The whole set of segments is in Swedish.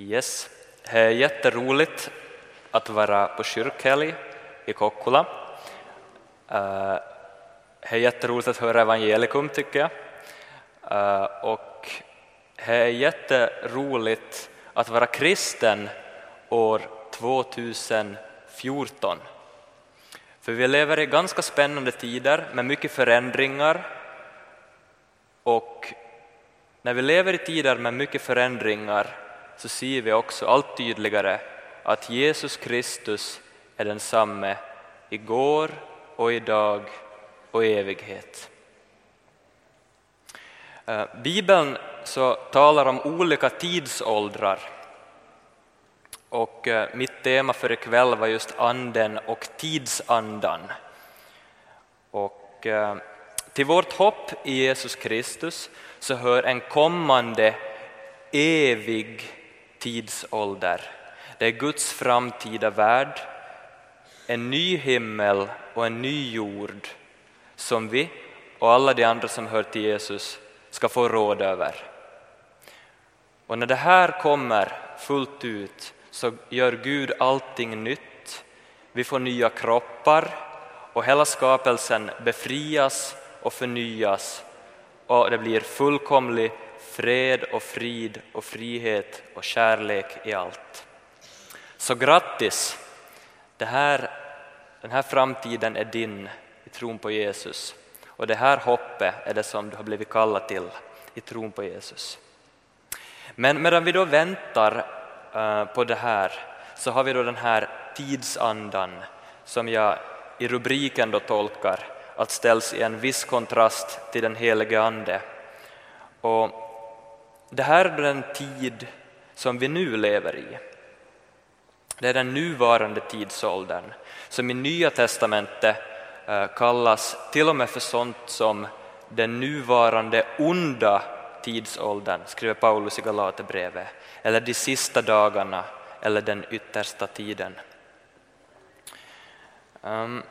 Yes. Det är jätteroligt att vara på kyrkhelg i Kokkola. Det är jätteroligt att höra evangelikum tycker jag. Och det är jätteroligt att vara kristen år 2014. För vi lever i ganska spännande tider med mycket förändringar och när vi lever i tider med mycket förändringar så ser vi också allt tydligare att Jesus Kristus är densamme igår och idag och i evighet. Eh, Bibeln så talar om olika tidsåldrar och eh, mitt tema för ikväll var just anden och tidsandan. Och eh, till vårt hopp i Jesus Kristus så hör en kommande evig tidsålder. Det är Guds framtida värld, en ny himmel och en ny jord som vi och alla de andra som hör till Jesus ska få råd över. Och när det här kommer fullt ut så gör Gud allting nytt. Vi får nya kroppar och hela skapelsen befrias och förnyas och det blir fullkomlig fred och frid och frihet och kärlek i allt. Så grattis! Det här, den här framtiden är din i tron på Jesus och det här hoppet är det som du har blivit kallad till i tron på Jesus. Men medan vi då väntar eh, på det här så har vi då den här tidsandan som jag i rubriken då tolkar att ställs i en viss kontrast till den helige Ande. Och det här är den tid som vi nu lever i. Det är den nuvarande tidsåldern som i Nya testamentet eh, kallas till och med för sånt som den nuvarande onda tidsåldern, skriver Paulus i Galaterbrevet, eller de sista dagarna eller den yttersta tiden. Um,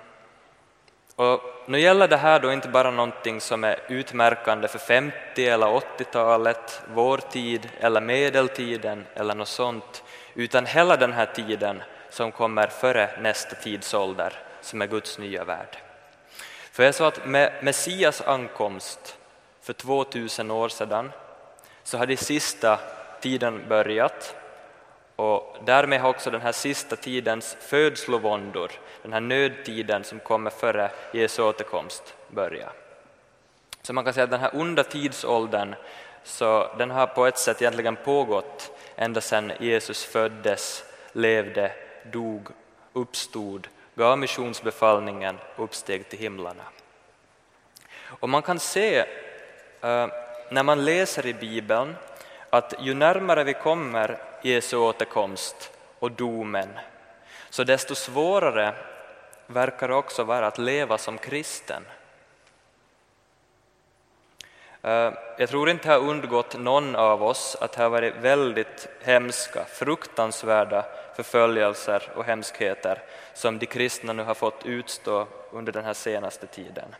och nu gäller det här då inte bara någonting som är utmärkande för 50 eller 80-talet, vår tid eller medeltiden eller något sånt, utan hela den här tiden som kommer före nästa tidsålder som är Guds nya värld. För jag sa att med Messias ankomst för 2000 år sedan så har den sista tiden börjat och därmed har också den här sista tidens födslovåndor, den här nödtiden som kommer före Jesu återkomst, börjat. Så man kan säga att den här onda tidsåldern så den har på ett sätt egentligen pågått ända sedan Jesus föddes, levde, dog, uppstod, gav missionsbefallningen och uppsteg till himlarna. Och man kan se eh, när man läser i Bibeln att ju närmare vi kommer Jesu återkomst och domen, så desto svårare verkar det också vara att leva som kristen. Eh, jag tror inte det har undgått någon av oss att det har varit väldigt hemska, fruktansvärda förföljelser och hemskheter som de kristna nu har fått utstå under den här senaste tiden.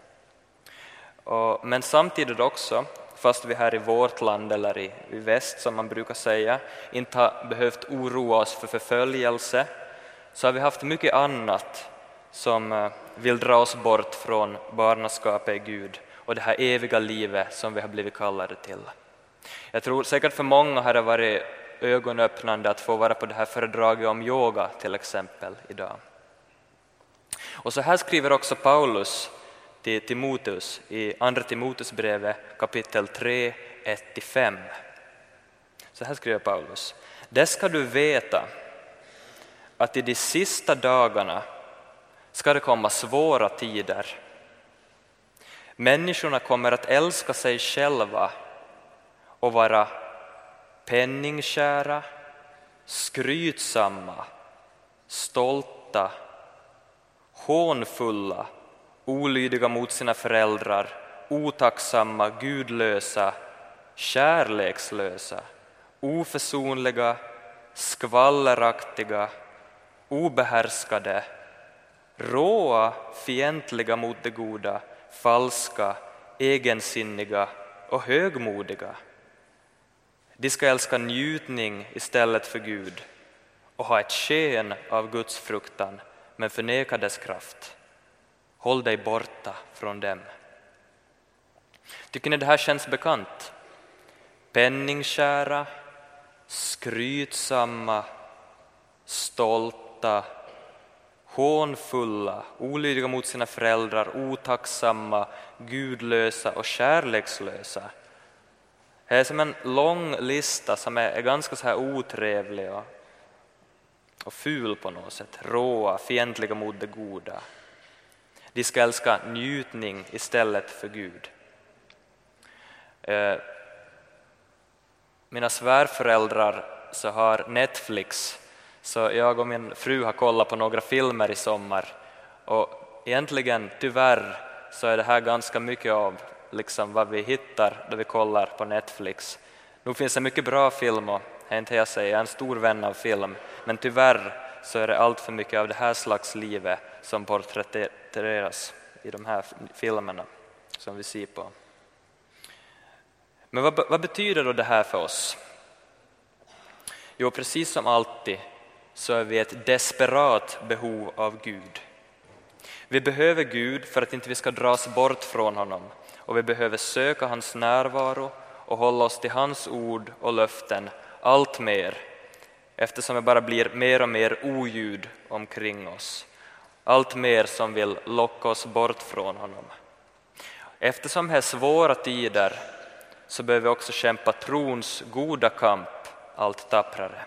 Men samtidigt också fast vi här i vårt land eller i, i väst som man brukar säga inte har behövt oroa oss för förföljelse så har vi haft mycket annat som eh, vill dra oss bort från barnaskapet i Gud och det här eviga livet som vi har blivit kallade till. Jag tror säkert för många har det varit ögonöppnande att få vara på det här föredraget om yoga till exempel idag. Och så här skriver också Paulus till Timoteus i Andra Timoteusbrevet kapitel 3, 1-5. Så här skriver Paulus. Det ska du veta att i de sista dagarna ska det komma svåra tider. Människorna kommer att älska sig själva och vara penningkära, skrytsamma, stolta, hånfulla olydiga mot sina föräldrar, otacksamma, gudlösa, kärlekslösa, oförsonliga, skvalleraktiga, obehärskade, råa, fientliga mot det goda, falska, egensinniga och högmodiga. De ska älska njutning istället för Gud och ha ett sken av Guds fruktan men förneka dess kraft. Håll dig borta från dem. Tycker ni det här känns bekant? Penningskära, skrytsamma, stolta, hånfulla, olydiga mot sina föräldrar, otacksamma, gudlösa och kärlekslösa. Det är som en lång lista som är, ganska så här otrevlig och, och ful på något sätt, råa, fientliga mot det goda. De ska älska njutning istället för Gud. Eh, mina svärföräldrar så har Netflix, så jag och min fru har kollat på några filmer i sommar och egentligen tyvärr så är det här ganska mycket av liksom vad vi hittar då vi kollar på Netflix. Nu finns det mycket bra film och inte jag säger, jag är en stor vän av film, men tyvärr så är det allt för mycket av det här slags livet som porträtteras i de här filmerna som vi ser på. Men vad, vad betyder då det här för oss? Jo, precis som alltid så är vi i ett desperat behov av Gud. Vi behöver Gud för att inte vi ska dras bort från honom och vi behöver söka hans närvaro och hålla oss till hans ord och löften allt mer eftersom det bara blir mer och mer oljud omkring oss. Allt mer som vill locka oss bort från honom. Eftersom det är svåra tider så behöver vi också kämpa trons goda kamp allt tapprare.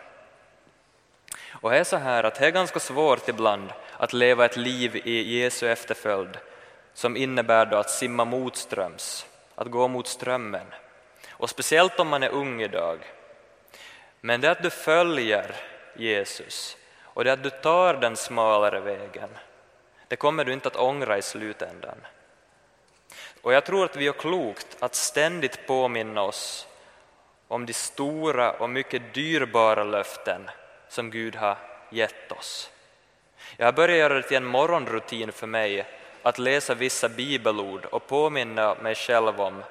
Och det är så här att det är ganska svårt ibland att leva ett liv i Jesu efterföljd som innebär då att simma motströms, att gå mot strömmen. Och speciellt om man är ung idag. Men det är att du följer Jesus och det är att du tar den smalare vägen. Det kommer du inte att ångra i slutändan. Och jag tror att vi gör klokt att ständigt påminna oss om de stora och mycket dyrbara löften som Gud har gett oss. Jag har börjat göra det till en morgonrutin för mig att läsa vissa bibelord och påminna mig själv om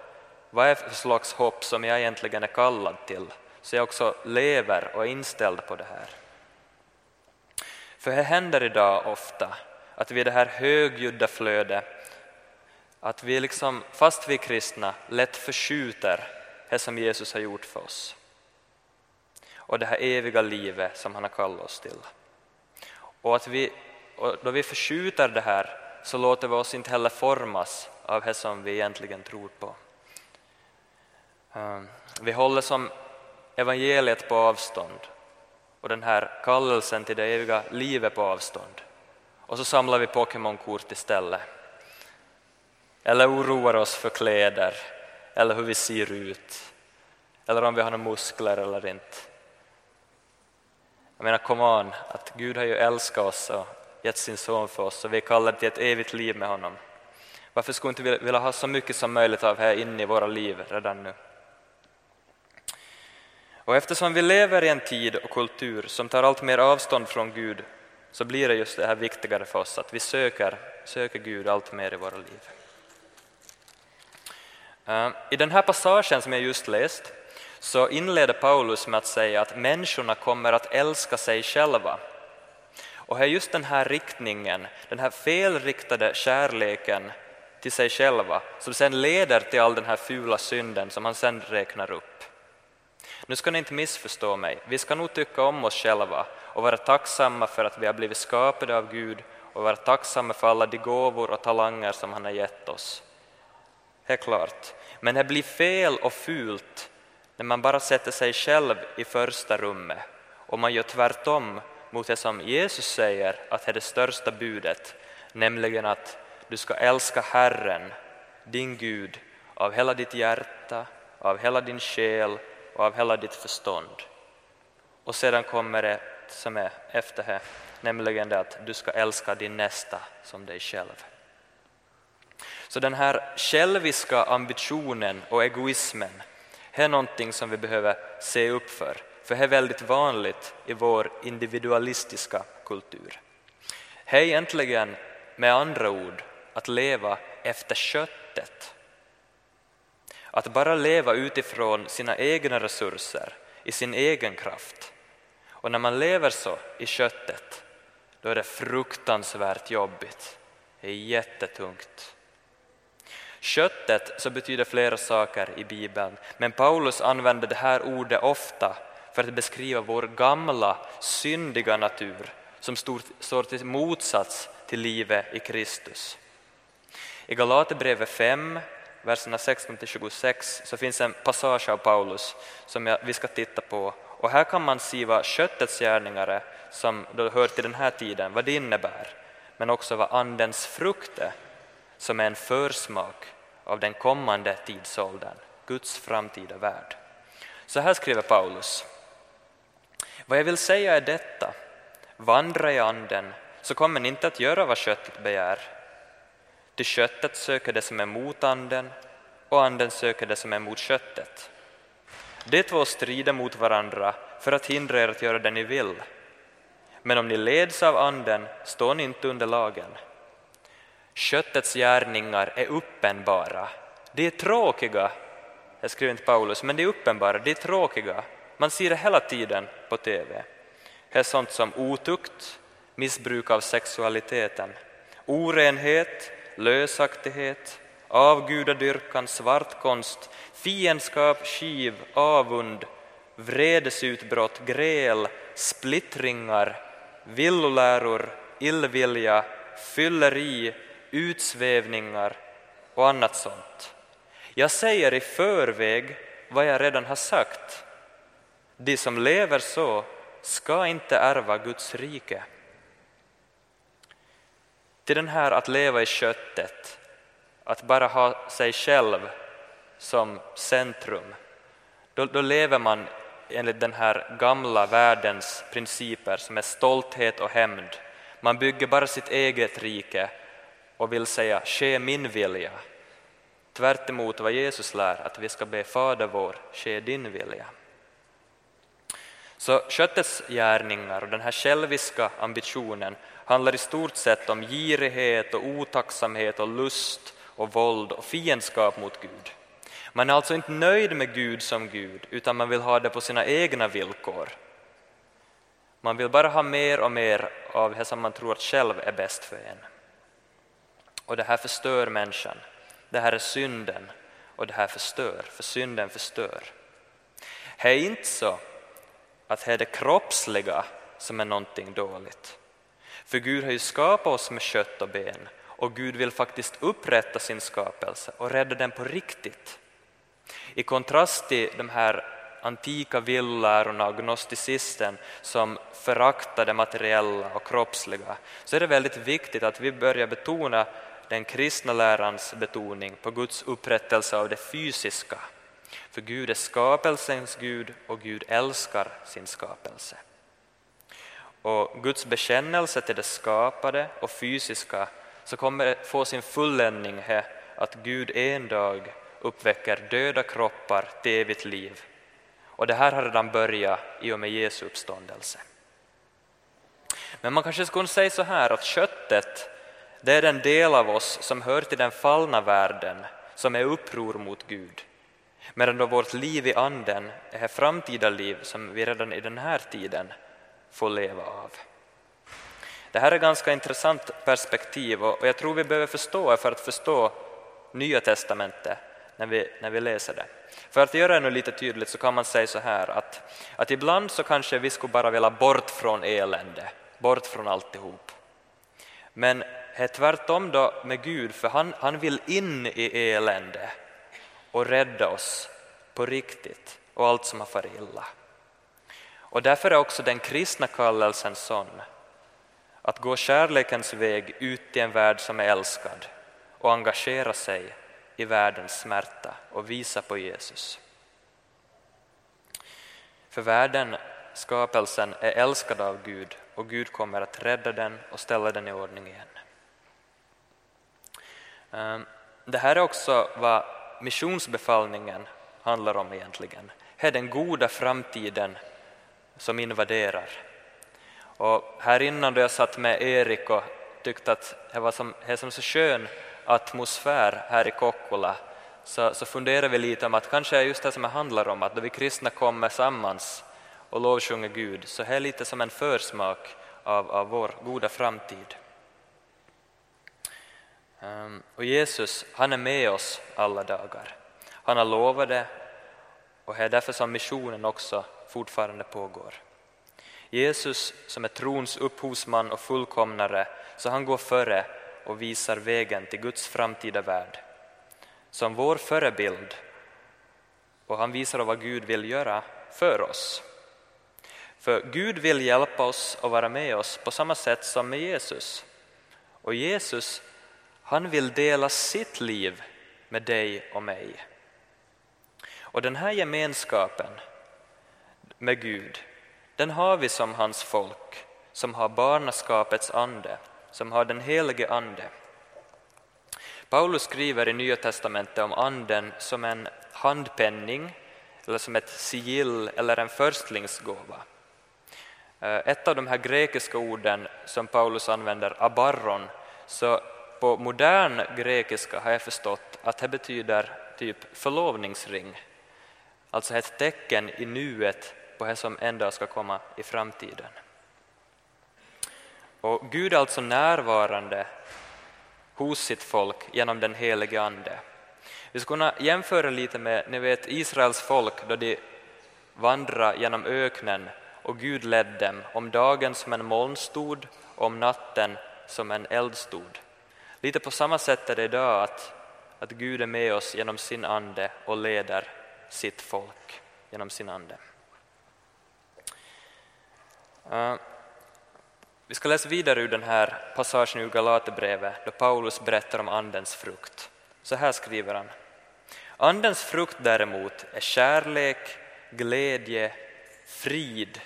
vad är för slags hopp som jag egentligen är kallad till, så jag också lever och är inställd på det här. För det händer idag ofta att vi i det här högljudda flödet att vi liksom, fast vi är kristna, lätt förskjuter det som Jesus har gjort för oss och det här eviga livet som han har kallat oss till. Och, att vi, och då vi förskjuter det här så låter vi oss inte heller formas av det som vi egentligen tror på. Eh, vi håller som evangeliet på avstånd och den här kallelsen till det eviga livet på avstånd. Och så samlar vi Pokémonkort istället eller oroar oss för kläder eller hur vi ser ut eller om vi har några muskler eller inte. Jag menar, come on, att Gud har ju älskat oss och gett sin son för oss och vi är kallade till ett evigt liv med honom. Varför skulle vi inte vilja ha så mycket som möjligt av det här inne i våra liv redan nu? Och eftersom vi lever i en tid och kultur som tar allt mer avstånd från Gud så blir det just det här viktigare för oss att vi söker, söker Gud allt mer i våra liv. Eh, I den här passagen som jag just läst så inleder Paulus med att säga att människorna kommer att älska sig själva. Och det är just den här riktningen, den här felriktade kärleken till sig själva som sen leder till all den här fula synden som han sen räknar upp. Nu ska ni inte missförstå mig, vi ska nog tycka om oss själva och vara tacksamma för att vi har blivit skapade av Gud och vara tacksamma för alla de gåvor och talanger som han har gett oss. Det är klart. Men det blir fel och fult när man bara sätter sig själv i första rummet och man gör tvärtom mot det som Jesus säger att det är det största budet, nämligen att du ska älska Herren, din Gud, av hela ditt hjärta, av hela din själ och av hela ditt förstånd. Och sedan kommer det som är efter det, nämligen det att du ska älska din nästa som dig själv. Så den här själviska ambitionen och egoismen är någonting som vi behöver se upp för, för det är väldigt vanligt i vår individualistiska kultur. Det är egentligen med andra ord att leva efter köttet. Att bara leva utifrån sina egna resurser, i sin egen kraft. Och när man lever så i köttet, då är det fruktansvärt jobbigt. Det är jättetungt. Köttet så betyder flera saker i Bibeln, men Paulus använder det här ordet ofta för att beskriva vår gamla syndiga natur som står till motsats till livet i Kristus. I Galaterbrevet 5, verserna 16-26, så finns en passage av Paulus som vi ska titta på. Och här kan man se vad köttets gärningar är, som då hör till den här tiden, vad det innebär, men också vad Andens frukt är, som är en försmak av den kommande tidsåldern, Guds framtida värld. Så här skriver Paulus. Vad jag vill säga är detta, vandra i anden så kommer ni inte att göra vad köttet begär. Till köttet söker det som är mot anden och anden söker det som är mot köttet. De två strider mot varandra för att hindra er att göra det ni vill. Men om ni leds av anden står ni inte under lagen. Köttets gärningar är uppenbara. De är tråkiga, jag skriver inte Paulus, men de är uppenbara, de är tråkiga. Man ser det hela tiden på TV. Det är sånt som otukt, missbruk av sexualiteten, orenhet, lösaktighet, avgudadyrkan, svartkonst, fiendskap, skiv, avund, vredesutbrott, gräl, splittringar, villoläror, illvilja, fylleri, utsvävningar och annat sånt. Jag säger i förväg vad jag redan har sagt. De som lever så ska inte ärva Guds rike. Till den här att leva i köttet, att bara ha sig själv som centrum, då, då lever man enligt den här gamla världens principer som är stolthet och hämnd. Man bygger bara sitt eget rike och vill säga ”ske min vilja”. Tvärt emot vad Jesus lär, att vi ska be Fader vår, ske din vilja. Så köttets gärningar och den här själviska ambitionen handlar i stort sett om girighet och otacksamhet och lust och våld och fiendskap mot Gud. Man är alltså inte nöjd med Gud som Gud, utan man vill ha det på sina egna villkor. Man vill bara ha mer och mer av det som man tror att själv är bäst för en. Och det här förstör människan. Det här är synden och det här förstör, för synden förstör. Det är inte så att det är det kroppsliga som är någonting dåligt. För Gud har ju skapat oss med kött och ben och Gud vill faktiskt upprätta sin skapelse och rädda den på riktigt. I kontrast till de här antika villärorna och gnosticisten som föraktar det materiella och kroppsliga så är det väldigt viktigt att vi börjar betona den kristna lärans betoning på Guds upprättelse av det fysiska. För Gud är skapelsens Gud och Gud älskar sin skapelse. Och Guds bekännelse till det skapade och fysiska så kommer få sin fulländning här att Gud en dag uppväcker döda kroppar till evigt liv. Och det här har redan börjat i och med Jesu uppståndelse. Men man kanske skulle säga så här att köttet det är den del av oss som hör till den fallna världen som är uppror mot Gud. Medan då vårt liv i anden är framtida liv som vi redan i den här tiden får leva av. Det här är ett ganska intressant perspektiv och jag tror vi behöver förstå det för att förstå Nya testamentet när vi, när vi läser det. För att göra det lite tydligt så kan man säga så här att, att ibland så kanske vi skulle bara vilja bort från elände, bort från alltihop. Men det är tvärtom då med Gud, för han, han vill in i elände och rädda oss på riktigt och allt som har farit illa. Och därför är också den kristna kallelsen sån att gå kärlekens väg ut i en värld som är älskad och engagera sig i världens smärta och visa på Jesus. För världen, skapelsen, är älskad av Gud och Gud kommer att rädda den och ställa den i ordning igen. Ehm, det här är också vad missionsbefallningen handlar om egentligen. Det är den goda framtiden som invaderar. Och här innan då jag satt med Erik och tyckte att det var som, det som så skön atmosfär här i Kokkola så, så funderar vi lite om att kanske är just det som det handlar om, att då vi kristna kommer sammans och lovsjunger Gud, så är det lite som en försmak av, av vår goda framtid. Ehm, och Jesus, han är med oss alla dagar. Han har lovat det och det är därför som missionen också fortfarande pågår. Jesus som är trons upphovsman och fullkomnare, så han går före och visar vägen till Guds framtida värld. Som vår förebild och han visar vad Gud vill göra för oss. För Gud vill hjälpa oss och vara med oss på samma sätt som med Jesus. Och Jesus, han vill dela sitt liv med dig och mig. Och den här gemenskapen med Gud, den har vi som hans folk, som har barnaskapets ande, som har den helige Ande. Paulus skriver i Nya testamentet om Anden som en handpenning, eller som ett sigill eller en förstlingsgåva. Eh, ett av de här grekiska orden som Paulus använder, abarron, så på modern grekiska har jag förstått att det betyder typ förlovningsring, alltså ett tecken i nuet på det som en dag ska komma i framtiden. Och Gud är alltså närvarande hos sitt folk genom den helige Ande. Vi ska kunna jämföra lite med ni vet, Israels folk då de vandrade genom öknen och Gud ledde dem om dagen som en molnstod och om natten som en eldstod. Lite på samma sätt är det idag att, att Gud är med oss genom sin ande och leder sitt folk genom sin ande. Vi ska läsa vidare ur den här passagen ur Galaterbrevet då Paulus berättar om Andens frukt. Så här skriver han. Andens frukt däremot är kärlek, glädje, frid,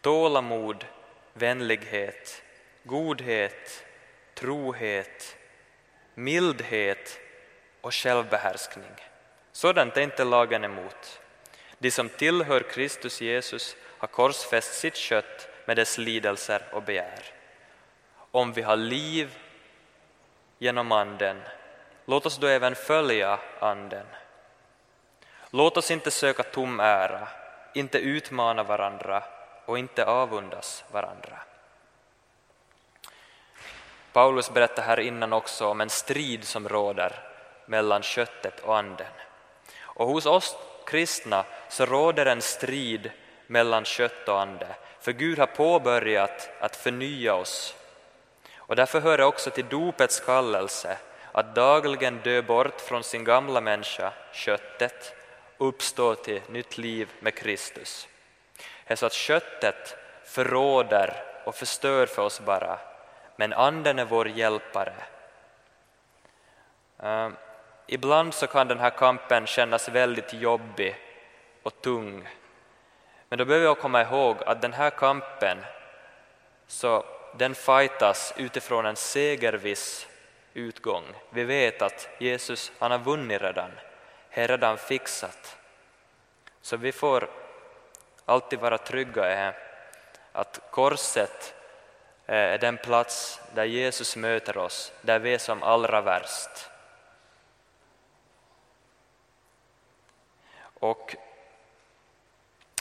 tålamod, vänlighet, godhet, trohet, mildhet och självbehärskning. Sådant är inte lagen emot. De som tillhör Kristus Jesus har korsfäst sitt kött med dess lidelser och begär. Om vi har liv genom Anden, låt oss då även följa Anden. Låt oss inte söka tom ära, inte utmana varandra och inte avundas varandra. Paulus berättar här innan också om en strid som råder mellan köttet och anden. Och hos oss kristna så råder en strid mellan kött och ande, för Gud har påbörjat att förnya oss. Och därför hör det också till dopets kallelse att dagligen dö bort från sin gamla människa, köttet, och uppstå till nytt liv med Kristus. Det är så att köttet förråder och förstör för oss bara, men anden är vår hjälpare. Uh, ibland så kan den här kampen kännas väldigt jobbig och tung. Men då behöver vi komma ihåg att den här kampen så den fightas utifrån en segerviss utgång. Vi vet att Jesus han har vunnit redan, det är redan fixat. Så vi får alltid vara trygga i att korset eh, är den plats där Jesus möter oss, där vi är som allra värst. Och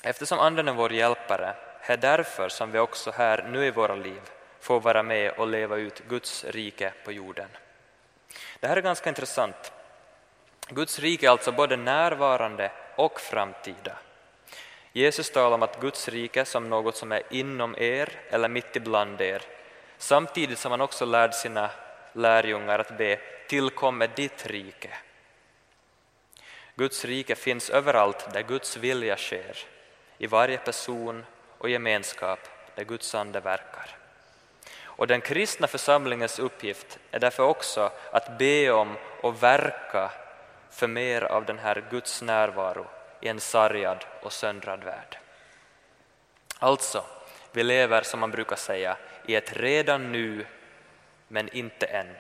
eftersom Anden är vår hjälpare är därför som vi också här nu i våra liv får vara med och leva ut Guds rike på jorden. Det här är ganska intressant. Guds rike är alltså både närvarande och framtida. Jesus talar om att Guds rike som något som är inom er eller mitt ibland er, samtidigt som han också lärde sina lärjungar att be tillkommer ditt rike. Guds rike finns överallt där Guds vilja sker, i varje person och gemenskap där Guds ande verkar. Och den kristna församlingens uppgift är därför också att be om och verka för mer av den här Guds närvaro i en sargad och söndrad värld. Alltså, vi lever som man brukar säga i ett redan nu men inte ännu.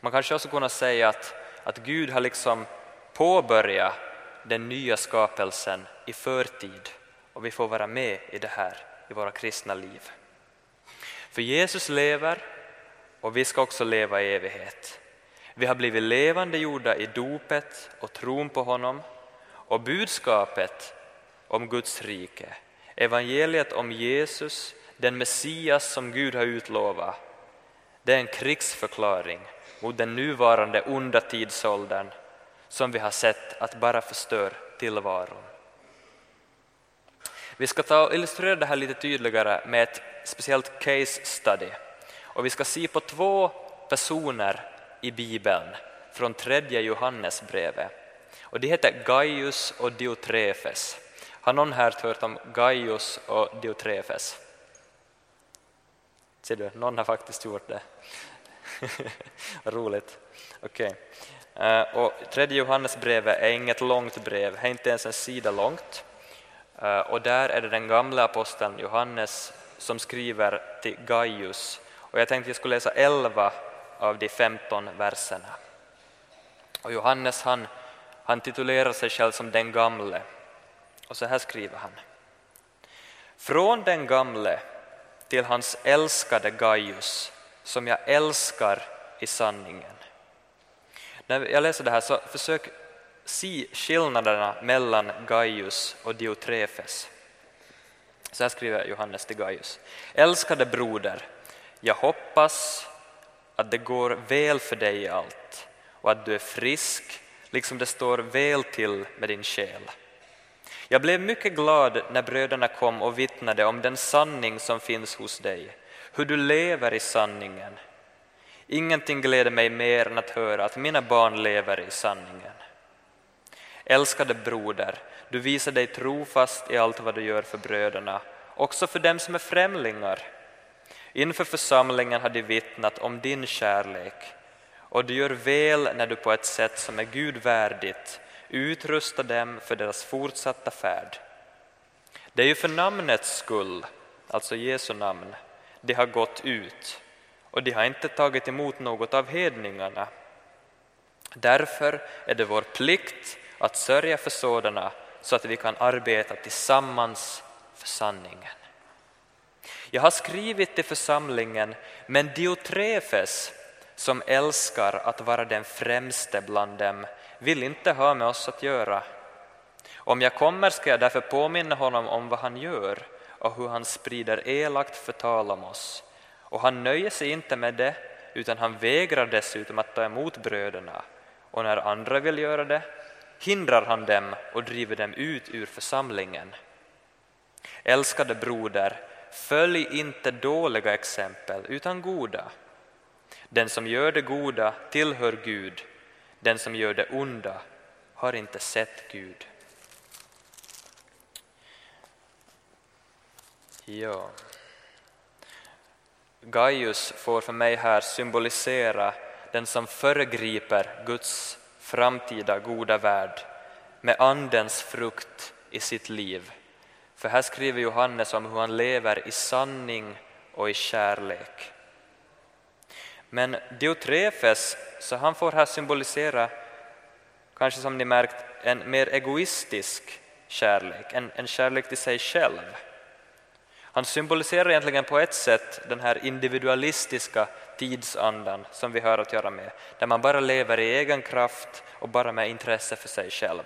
Man kanske också kunna säga att, att Gud har liksom påbörjat den nya skapelsen i förtid och vi får vara med i det här i våra kristna liv. För Jesus lever och vi ska också leva i evighet. Vi har blivit levande gjorda i dopet och tron på honom och budskapet om Guds rike, evangeliet om Jesus, den Messias som Gud har utlovat, det är en krigsförklaring mot den nuvarande onda tidsåldern som vi har sett att bara förstör tillvaron. Vi ska ta och illustrera det här lite tydligare med ett speciellt case study. Och vi ska se på två personer i Bibeln från tredje Johannesbrevet. Och de heter Gaius och Diotrefes. Har någon här hört om Gaius och Diotrefes? Ser du, någon har faktiskt gjort det. Roligt. Okay. Eh, och tredje Johannesbrevet är inget långt brev, det är inte ens en sida långt. Eh, och där är det den gamla aposteln Johannes som skriver till Gaius. Och jag tänkte att jag skulle läsa 11 av de 15 verserna. Och Johannes han, han titulerar sig själv som den gamle. Och så här skriver han. Från den gamle till hans älskade Gaius, som jag älskar i sanningen. När jag läser det här så försök se skillnaderna mellan Gaius och Diotrefes. Så här skriver Johannes till Gaius. Älskade broder, jag hoppas att det går väl för dig i allt och att du är frisk, liksom det står väl till med din själ. Jag blev mycket glad när bröderna kom och vittnade om den sanning som finns hos dig, hur du lever i sanningen. Ingenting gläder mig mer än att höra att mina barn lever i sanningen. Älskade broder, du visar dig trofast i allt vad du gör för bröderna, också för dem som är främlingar. Inför församlingen har de vittnat om din kärlek och du gör väl när du på ett sätt som är Gud värdigt utrustar dem för deras fortsatta färd. Det är ju för namnets skull, alltså Jesu namn, de har gått ut och de har inte tagit emot något av hedningarna. Därför är det vår plikt att sörja för sådana så att vi kan arbeta tillsammans för sanningen. Jag har skrivit till församlingen, men Diotrefes, som älskar att vara den främste bland dem, vill inte ha med oss att göra. Om jag kommer ska jag därför påminna honom om vad han gör och hur han sprider elakt förtal om oss. Och han nöjer sig inte med det, utan han vägrar dessutom att ta emot bröderna. Och när andra vill göra det hindrar han dem och driver dem ut ur församlingen. Älskade broder, följ inte dåliga exempel utan goda. Den som gör det goda tillhör Gud, den som gör det onda har inte sett Gud. Ja. Gaius får för mig här symbolisera den som föregriper Guds framtida goda värld med Andens frukt i sitt liv. För här skriver Johannes om hur han lever i sanning och i kärlek. Men Diotrefes, så han får här symbolisera, kanske som ni märkt, en mer egoistisk kärlek, en, en kärlek till sig själv. Han symboliserar egentligen på ett sätt den här individualistiska tidsandan som vi har att göra med, där man bara lever i egen kraft och bara med intresse för sig själv.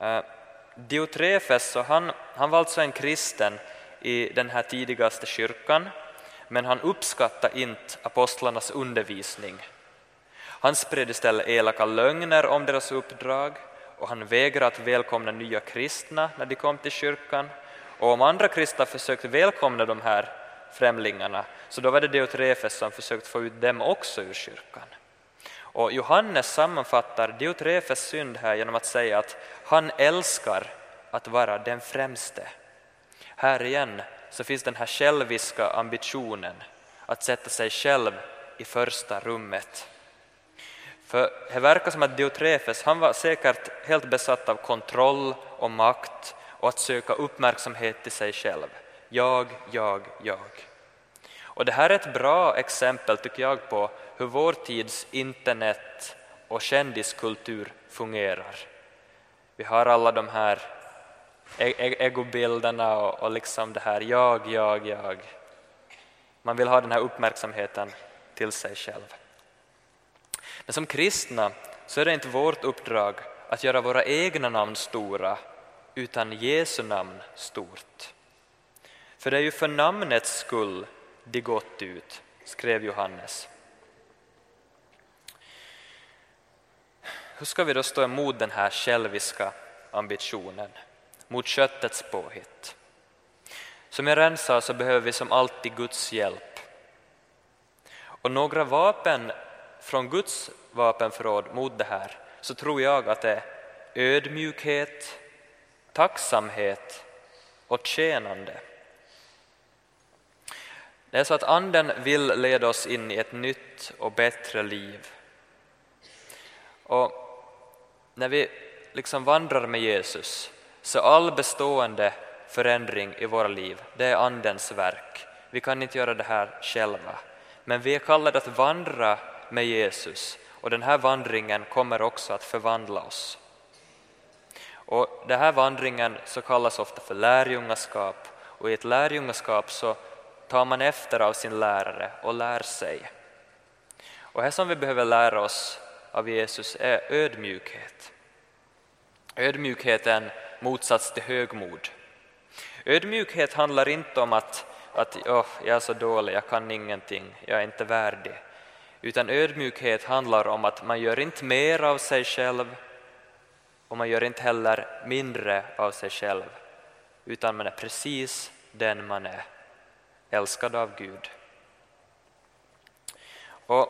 Eh, Diotrefes Diotrefes, han, han var alltså en kristen i den här tidigaste kyrkan, men han uppskattade inte apostlarnas undervisning. Han spred istället elaka lögner om deras uppdrag och han vägrade att välkomna nya kristna när de kom till kyrkan. Och om andra kristna försökte välkomna de här främlingarna så då var det Diotrefes som försökte få ut dem också ur kyrkan. Och Johannes sammanfattar Diotrefes synd här genom att säga att han älskar att vara den främste. Här igen så finns den här själviska ambitionen att sätta sig själv i första rummet. För det verkar som att Diotrefes han var säkert helt besatt av kontroll och makt och att söka uppmärksamhet till sig själv. Jag, jag, jag. Och det här är ett bra exempel tycker jag på hur vår tids internet och kändiskultur fungerar. Vi har alla de här e-, e-, egobilderna och, och liksom det här jag, jag, jag. Man vill ha den här uppmärksamheten till sig själv. Men som kristna så är det inte vårt uppdrag att göra våra egna namn stora utan Jesu namn stort. För det är ju för namnets skull de gått ut, skrev Johannes. Hur ska vi då stå emot den här själviska ambitionen, mot köttets påhitt? Som jag redan sa så behöver vi som alltid Guds hjälp. Och några vapen från Guds vapenförråd mot det här så tror jag att det är ödmjukhet, tacksamhet och tjänande. Det är så att Anden vill leda oss in i ett nytt och bättre liv. Och när vi liksom vandrar med Jesus så all bestående förändring i våra liv, det är Andens verk. Vi kan inte göra det här själva. Men vi är kallade att vandra med Jesus och den här vandringen kommer också att förvandla oss. Och den här vandringen så kallas ofta för lärjungaskap och i ett lärjungaskap så tar man efter av sin lärare och lär sig. Och det som vi behöver lära oss av Jesus är ödmjukhet. Ödmjukhet är en motsats till högmod. Ödmjukhet handlar inte om att, att oh, jag är så dålig, jag kan ingenting, jag är inte värdig. Utan ödmjukhet handlar om att man gör inte mer av sig själv och man gör inte heller mindre av sig själv, utan man är precis den man är, älskad av Gud. Och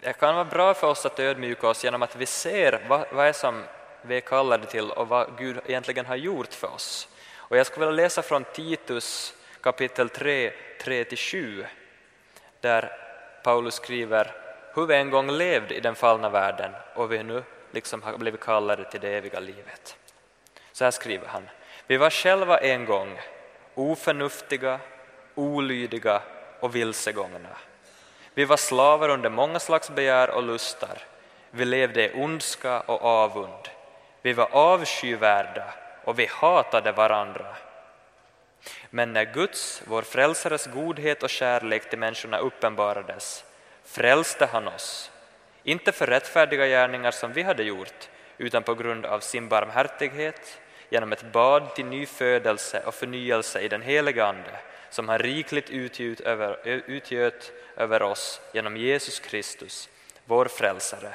det kan vara bra för oss att ödmjuka oss genom att vi ser vad, vad är som vi är kallade till och vad Gud egentligen har gjort för oss. Och jag skulle vilja läsa från Titus kapitel 3, 3-7, där Paulus skriver hur vi en gång levde i den fallna världen och vi nu liksom har blivit kallade till det eviga livet. Så här skriver han. Vi var själva en gång oförnuftiga, olydiga och vilsegångna. Vi var slavar under många slags begär och lustar. Vi levde i ondska och avund. Vi var avskyvärda och vi hatade varandra. Men när Guds, vår frälsares godhet och kärlek till människorna uppenbarades frälste han oss, inte för rättfärdiga gärningar som vi hade gjort, utan på grund av sin barmhärtighet genom ett bad till nyfödelse och förnyelse i den helige Ande som han rikligt utgjöt över, utgöt över oss genom Jesus Kristus, vår frälsare.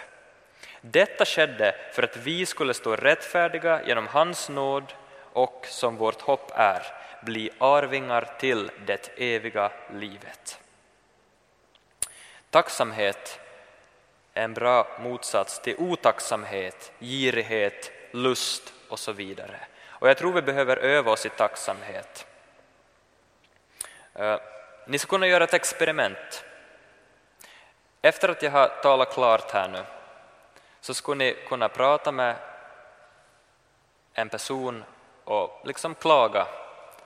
Detta skedde för att vi skulle stå rättfärdiga genom hans nåd och som vårt hopp är bli arvingar till det eviga livet. Tacksamhet en bra motsats till otacksamhet, girighet, lust och så vidare. Och jag tror vi behöver öva oss i tacksamhet. Eh, ni ska kunna göra ett experiment. Efter att jag har talat klart här nu så skulle ni kunna prata med en person och liksom klaga,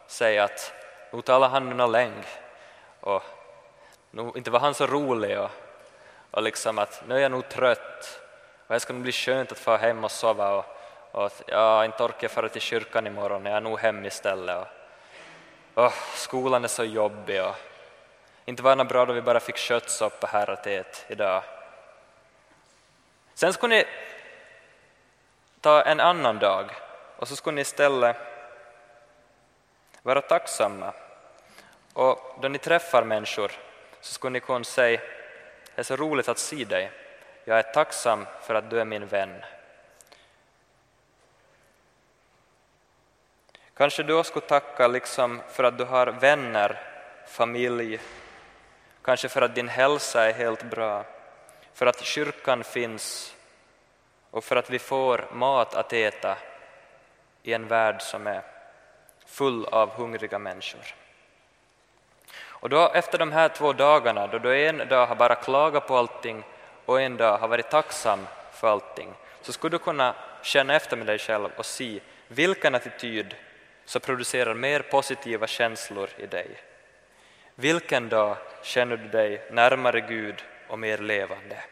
säga att nu talar han nu länge och nu, inte var han så rolig och, och liksom att nu är jag nog trött och det ska nog bli skönt att få hem och sova och, och att, ja, inte orkar jag fara till kyrkan imorgon, jag är nog hem istället. Och, och skolan är så jobbig och inte var det bra då vi bara fick köttsoppa här att äta idag. Sen skulle ni ta en annan dag och så skulle ni istället vara tacksamma. Och då ni träffar människor så skulle ni kunna säga är så roligt att se dig. Jag är tacksam för att du är min vän. Kanske du skulle tacka liksom för att du har vänner, familj, kanske för att din hälsa är helt bra, för att kyrkan finns och för att vi får mat att äta i en värld som är full av hungriga människor. Och då efter de här två dagarna, då du en dag har bara klagat på allting och en dag har varit tacksam för allting, så skulle du kunna känna efter med dig själv och se vilken attityd som producerar mer positiva känslor i dig. Vilken dag känner du dig närmare Gud och mer levande?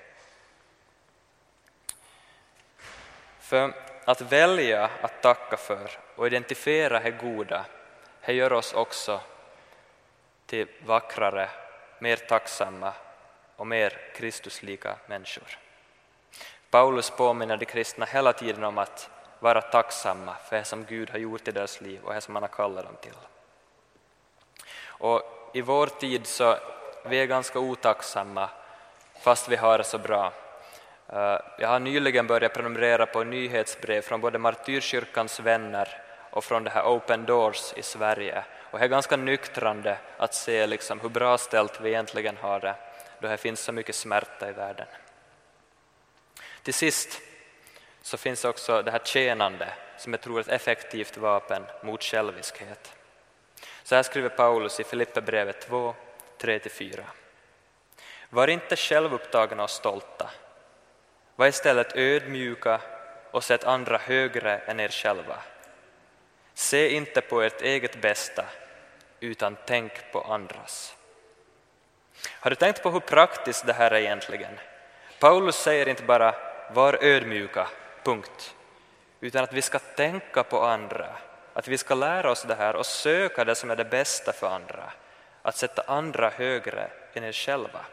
För att välja att tacka för och identifiera det goda, det gör oss också till vackrare, mer tacksamma och mer Kristuslika människor. Paulus påminner de kristna hela tiden om att vara tacksamma för det som Gud har gjort i deras liv och det som han har kallat dem till. Och I vår tid så vi är ganska otacksamma fast vi har det så bra. Eh, jag har nyligen börjat prenumerera på nyhetsbrev från både Martyrkyrkans vänner och från det här Open Doors i Sverige. Och det är ganska nyktrande att se liksom hur bra ställt vi egentligen har det, då det finns så mycket smärta i världen. Till sist så finns också det här tjänande som jag tror är ett effektivt vapen mot själviskhet. Så här skriver Paulus i Filipperbrevet 2, 3-4. Var inte självupptagna och stolta. Var istället ödmjuka och sätt andra högre än er själva. Se inte på ert eget bästa, utan tänk på andras. Har du tänkt på hur praktiskt det här är egentligen? Paulus säger inte bara var ödmjuka, punkt, utan att vi ska tänka på andra, att vi ska lära oss det här och söka det som är det bästa för andra, att sätta andra högre än er själva.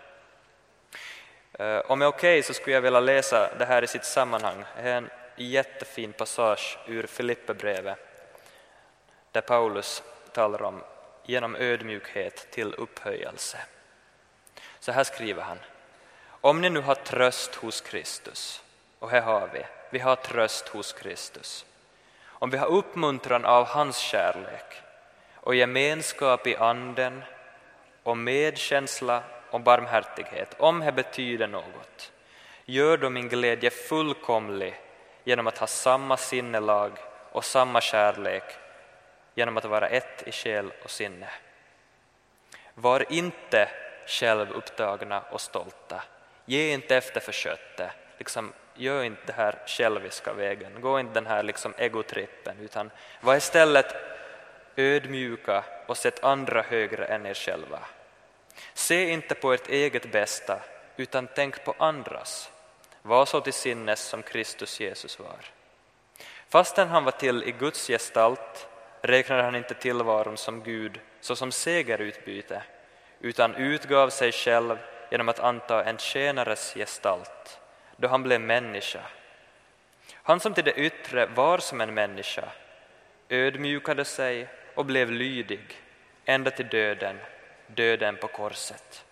Eh, om jag är okej okay, så skulle jag vilja läsa det här i sitt sammanhang. Det är en jättefin passage ur Filipperbrevet där Paulus talar om genom ödmjukhet till upphöjelse. Så här skriver han. Om ni nu har tröst hos Kristus, och här har vi, vi har tröst hos Kristus. Om vi har uppmuntran av hans kärlek och gemenskap i anden och medkänsla och barmhärtighet, om det betyder något, gör då min glädje fullkomlig genom att ha samma sinnelag och samma kärlek, genom att vara ett i själ och sinne. Var inte självupptagna och stolta, ge inte efter för köttet, liksom, gör inte den här själviska vägen, gå inte den här liksom egotrippen, utan var istället ödmjuka och sätt andra högre än er själva. Se inte på ert eget bästa, utan tänk på andras. Var så till sinnes som Kristus Jesus var. Fastän han var till i Guds gestalt räknade han inte tillvaron som Gud såsom segerutbyte, utan utgav sig själv genom att anta en tjänares gestalt, då han blev människa. Han som till det yttre var som en människa ödmjukade sig och blev lydig ända till döden, döden på korset.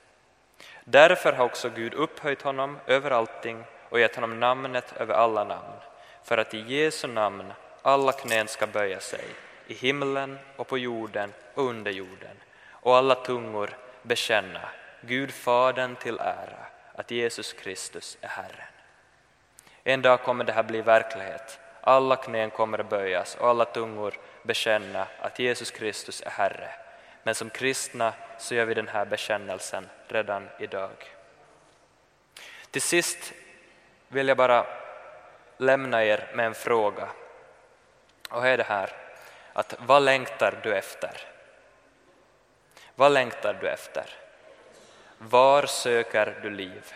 Därför har också Gud upphöjt honom över allting och gett honom namnet över alla namn, för att i Jesu namn alla knän ska böja sig, i himlen och på jorden och under jorden, och alla tungor bekänna Gud Fadern till ära, att Jesus Kristus är Herren. En dag kommer det här bli verklighet. Alla knän kommer att böjas och alla tungor bekänna att Jesus Kristus är Herre. Men som kristna så gör vi den här bekännelsen redan idag. Till sist vill jag bara lämna er med en fråga. Och är det här, att vad längtar du efter? Vad längtar du efter? Var söker du liv?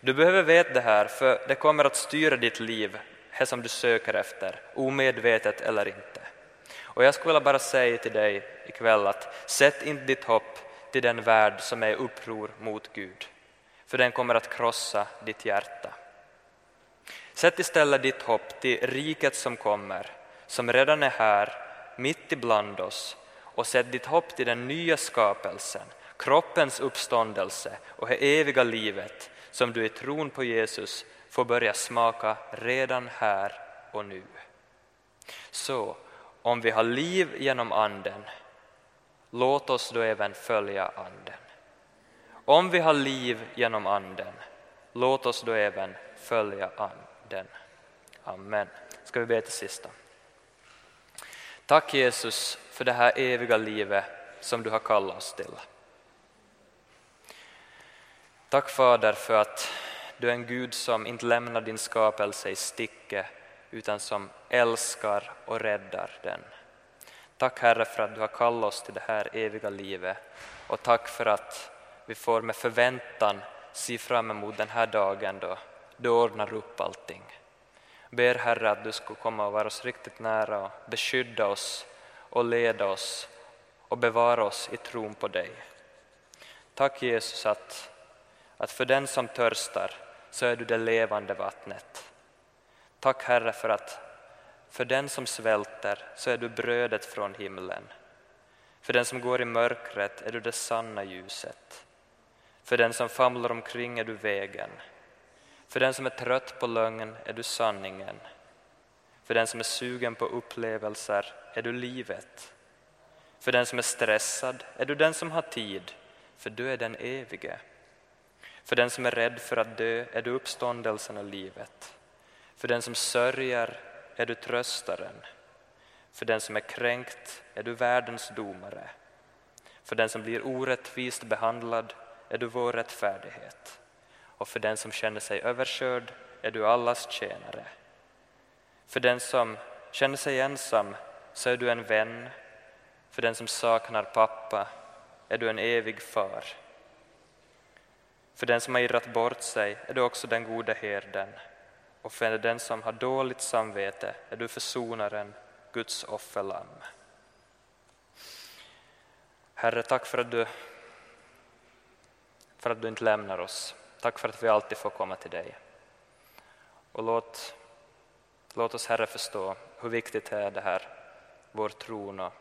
Du behöver veta det här, för det kommer att styra ditt liv, det som du söker efter, omedvetet eller inte. Och jag skulle vilja bara säga till dig ikväll att sätt inte ditt hopp till den värld som är i uppror mot Gud, för den kommer att krossa ditt hjärta. Sätt istället ditt hopp till riket som kommer, som redan är här, mitt ibland oss, och sätt ditt hopp till den nya skapelsen, kroppens uppståndelse och det eviga livet som du i tron på Jesus får börja smaka redan här och nu. Så om vi har liv genom Anden, låt oss då även följa Anden. Om vi har liv genom Anden, låt oss då även följa Anden. Amen. Ska vi be till sista. Tack Jesus för det här eviga livet som du har kallat oss till. Tack Fader för att du är en Gud som inte lämnar din skapelse i sticket utan som älskar och räddar den. Tack Herre för att du har kallat oss till det här eviga livet och tack för att vi får med förväntan se fram emot den här dagen då du ordnar upp allting. Ber Herre att du ska komma och vara oss riktigt nära och beskydda oss och leda oss och bevara oss i tron på dig. Tack Jesus att att för den som törstar så är du det levande vattnet. Tack Herre för att för den som svälter så är du brödet från himlen. För den som går i mörkret är du det sanna ljuset. För den som famlar omkring är du vägen. För den som är trött på lögn är du sanningen. För den som är sugen på upplevelser är du livet. För den som är stressad är du den som har tid, för du är den evige. För den som är rädd för att dö är du uppståndelsen och livet. För den som sörjer är du tröstaren. För den som är kränkt är du världens domare. För den som blir orättvist behandlad är du vår rättfärdighet. Och för den som känner sig överkörd är du allas tjänare. För den som känner sig ensam så är du en vän. För den som saknar pappa är du en evig far. För den som har irrat bort sig är du också den gode herden och för den som har dåligt samvete är du försonaren, Guds offerlamm. Herre, tack för att du, för att du inte lämnar oss. Tack för att vi alltid får komma till dig. Och låt, låt oss, Herre, förstå hur viktigt är det här, vår tro och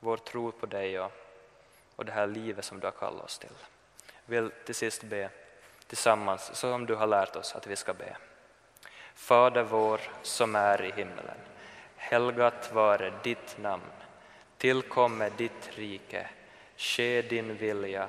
vår tro på dig och, och det här livet som du har kallat oss till. Jag vill till sist be tillsammans, som du har lärt oss att vi ska be. Fader vår som är i himmelen. Helgat vare ditt namn. Tillkomme ditt rike. Ske din vilja,